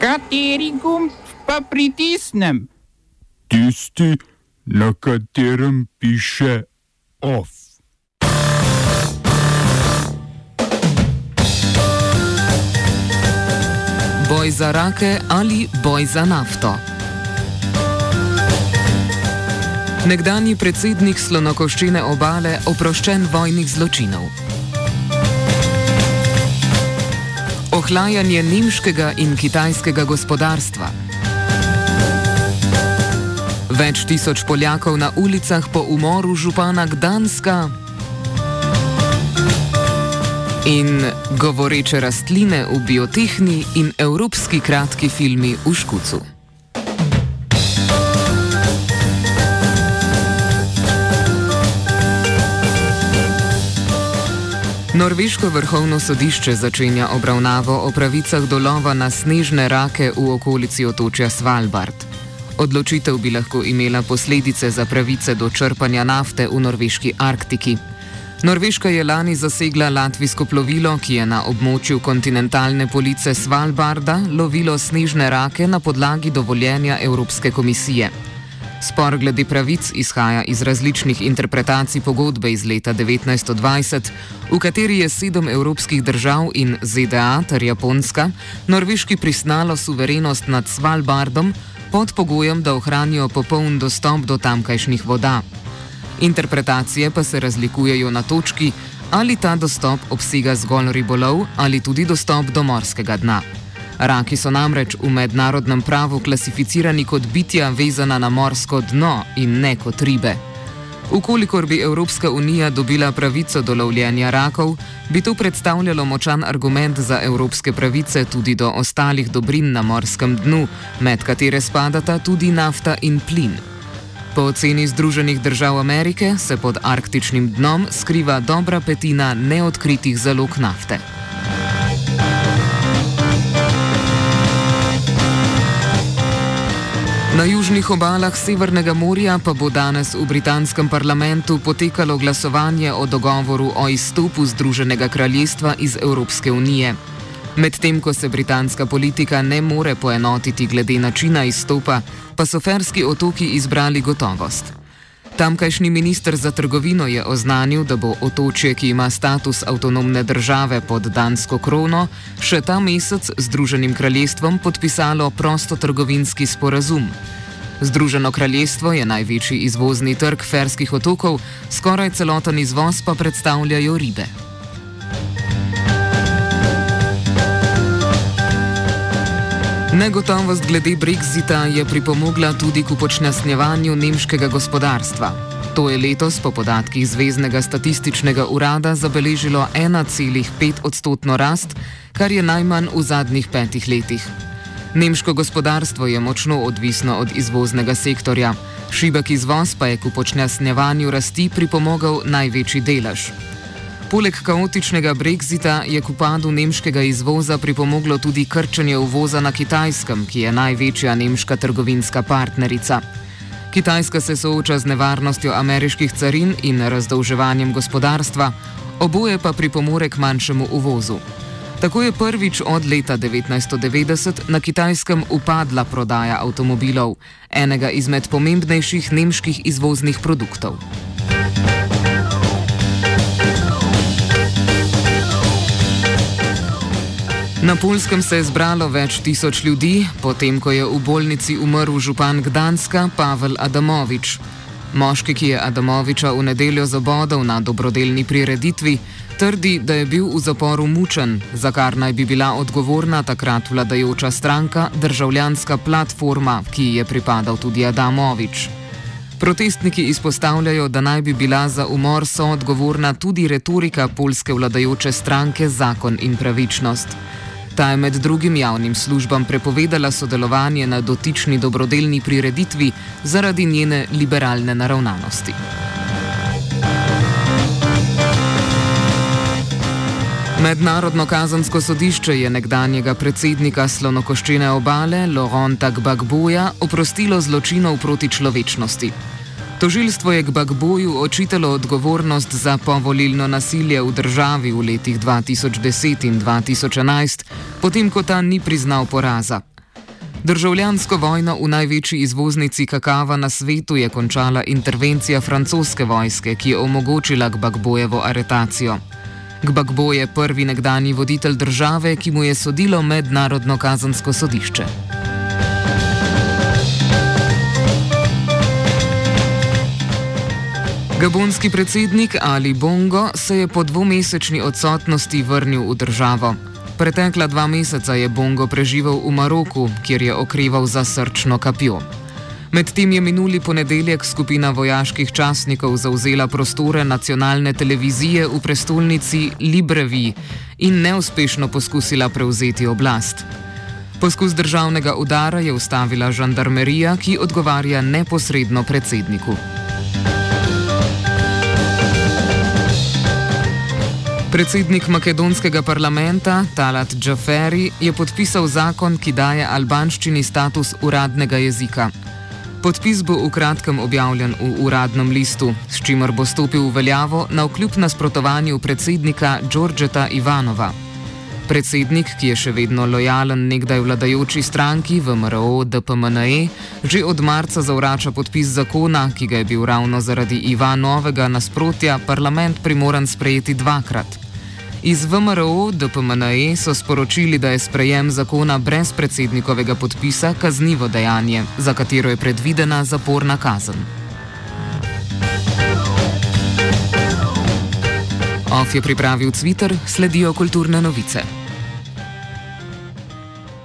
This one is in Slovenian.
Kateri gumb pa pritisnem? Tisti, na katerem piše OF. Boj za rake ali boj za nafto. Nekdanji predsednik slonokoščine obale oproščen vojnih zločinov. Ohlajanje nemškega in kitajskega gospodarstva. Več tisoč Poljakov na ulicah po umoru župana Gdanska. In govoreče rastline v biotehni in evropski kratki filmi v Škucu. Norveško vrhovno sodišče začenja obravnavo o pravicah dolova na snežne rake v okolici otočja Svalbard. Odločitev bi lahko imela posledice za pravice do črpanja nafte v norveški Arktiki. Norveška je lani zasegla latvijsko plovilo, ki je na območju kontinentalne police Svalbarda lovilo snežne rake na podlagi dovoljenja Evropske komisije. Spor glede pravic izhaja iz različnih interpretacij pogodbe iz leta 1920, v kateri je sedem evropskih držav in ZDA ter Japonska norveški priznalo suverenost nad Svalbardom pod pogojem, da ohranijo popoln dostop do tamkajšnjih voda. Interpretacije pa se razlikujejo na točki, ali ta dostop obsega zgolj ribolov ali tudi dostop do morskega dna. Raki so namreč v mednarodnem pravu klasificirani kot bitja vezana na morsko dno in ne kot ribe. Ukolikor bi Evropska unija dobila pravico do lovljenja rakov, bi to predstavljalo močan argument za evropske pravice tudi do ostalih dobrin na morskem dnu, med katere spadata tudi nafta in plin. Po oceni Združenih držav Amerike se pod arktičnim dnom skriva dobra petina neodkritih zalog nafte. Na južnih obalah Severnega morja pa bo danes v britanskem parlamentu potekalo glasovanje o dogovoru o izstopu Združenega kraljestva iz Evropske unije. Medtem ko se britanska politika ne more poenotiti glede načina izstopa, pa so ferski otoki izbrali gotovost. Tamkajšnji minister za trgovino je oznanil, da bo otočje, ki ima status avtonomne države pod dansko krono, še ta mesec z Združenim kraljestvom podpisalo prostotrgovinski sporazum. Združeno kraljestvo je največji izvozni trg ferskih otokov, skoraj celoten izvoz pa predstavljajo ribe. Negotovost glede Brexita je pripomogla tudi k upočasnjevanju nemškega gospodarstva. To je letos po podatkih Zvezdnega statističnega urada zabeležilo 1,5 odstotno rast, kar je najmanj v zadnjih petih letih. Nemško gospodarstvo je močno odvisno od izvoznega sektorja, šibek izvoz pa je k upočasnjevanju rasti pripomogel največji delež. Poleg kaotičnega brexita je k upadu nemškega izvoza pripomoglo tudi krčenje uvoza na Kitajskem, ki je največja nemška trgovinska partnerica. Kitajska se sooča z nevarnostjo ameriških carin in razdolževanjem gospodarstva, oboje pa pripomore k manjšemu uvozu. Tako je prvič od leta 1990 na Kitajskem upadla prodaja avtomobilov, enega izmed pomembnejših nemških izvoznih produktov. Na Polskem se je zbralo več tisoč ljudi, potem ko je v bolnici umrl župan Gdanska Pavel Adamovič. Moški, ki je Adamoviča v nedeljo zabodal na dobrodelni prireditvi, trdi, da je bil v zaporu mučen, za kar naj bi bila odgovorna takrat vladajoča stranka Državljanska platforma, ki ji je pripadal tudi Adamovič. Protestniki izpostavljajo, da naj bi bila za umor soodgovorna tudi retorika polske vladajoče stranke Zakon in pravičnost. Ta je med drugim javnim službam prepovedala sodelovanje na dotični dobrodelni prireditvi zaradi njene liberalne naravnanosti. Mednarodno kazansko sodišče je nekdanjega predsednika slonokoščene obale Laurenta Gbagboja oprostilo zločinov proti človečnosti. Tožilstvo je Gbagboju očitalo odgovornost za povolilno nasilje v državi v letih 2010 in 2011, potem ko ta ni priznal poraza. Državljansko vojno v največji izvoznici kakava na svetu je končala intervencija francoske vojske, ki je omogočila Gbagbojevo aretacijo. Gbagbo je prvi nekdani voditelj države, ki mu je sodilo mednarodno kazansko sodišče. Gabonski predsednik Ali Bongo se je po dvomesečni odsotnosti vrnil v državo. Pretekla dva meseca je Bongo preživel v Maroku, kjer je okreval za srčno kapjo. Medtem je minuli ponedeljek skupina vojaških častnikov zauzela prostore nacionalne televizije v prestolnici Librevi in neuspešno poskusila prevzeti oblast. Poskus državnega udara je ustavila žandarmerija, ki odgovarja neposredno predsedniku. Predsednik makedonskega parlamenta Talat Džaferi je podpisal zakon, ki daje albanščini status uradnega jezika. Podpis bo v kratkem objavljen v uradnem listu, s čimer bo stopil v veljavo na vkljub nasprotovanju predsednika Đorđeta Ivanova. Predsednik, ki je še vedno lojalen nekdaj vladajoči stranki VMRO DPMNE, že od marca zavrača podpis zakona, ki ga je bil ravno zaradi Ivanovega nasprotja parlament primoran sprejeti dvakrat. Iz VMRO DPMNE so sporočili, da je sprejem zakona brez predsednikovega podpisa kaznivo dejanje, za katero je predvidena zaporna kazen. OF je pripravil Twitter, sledijo kulturne novice.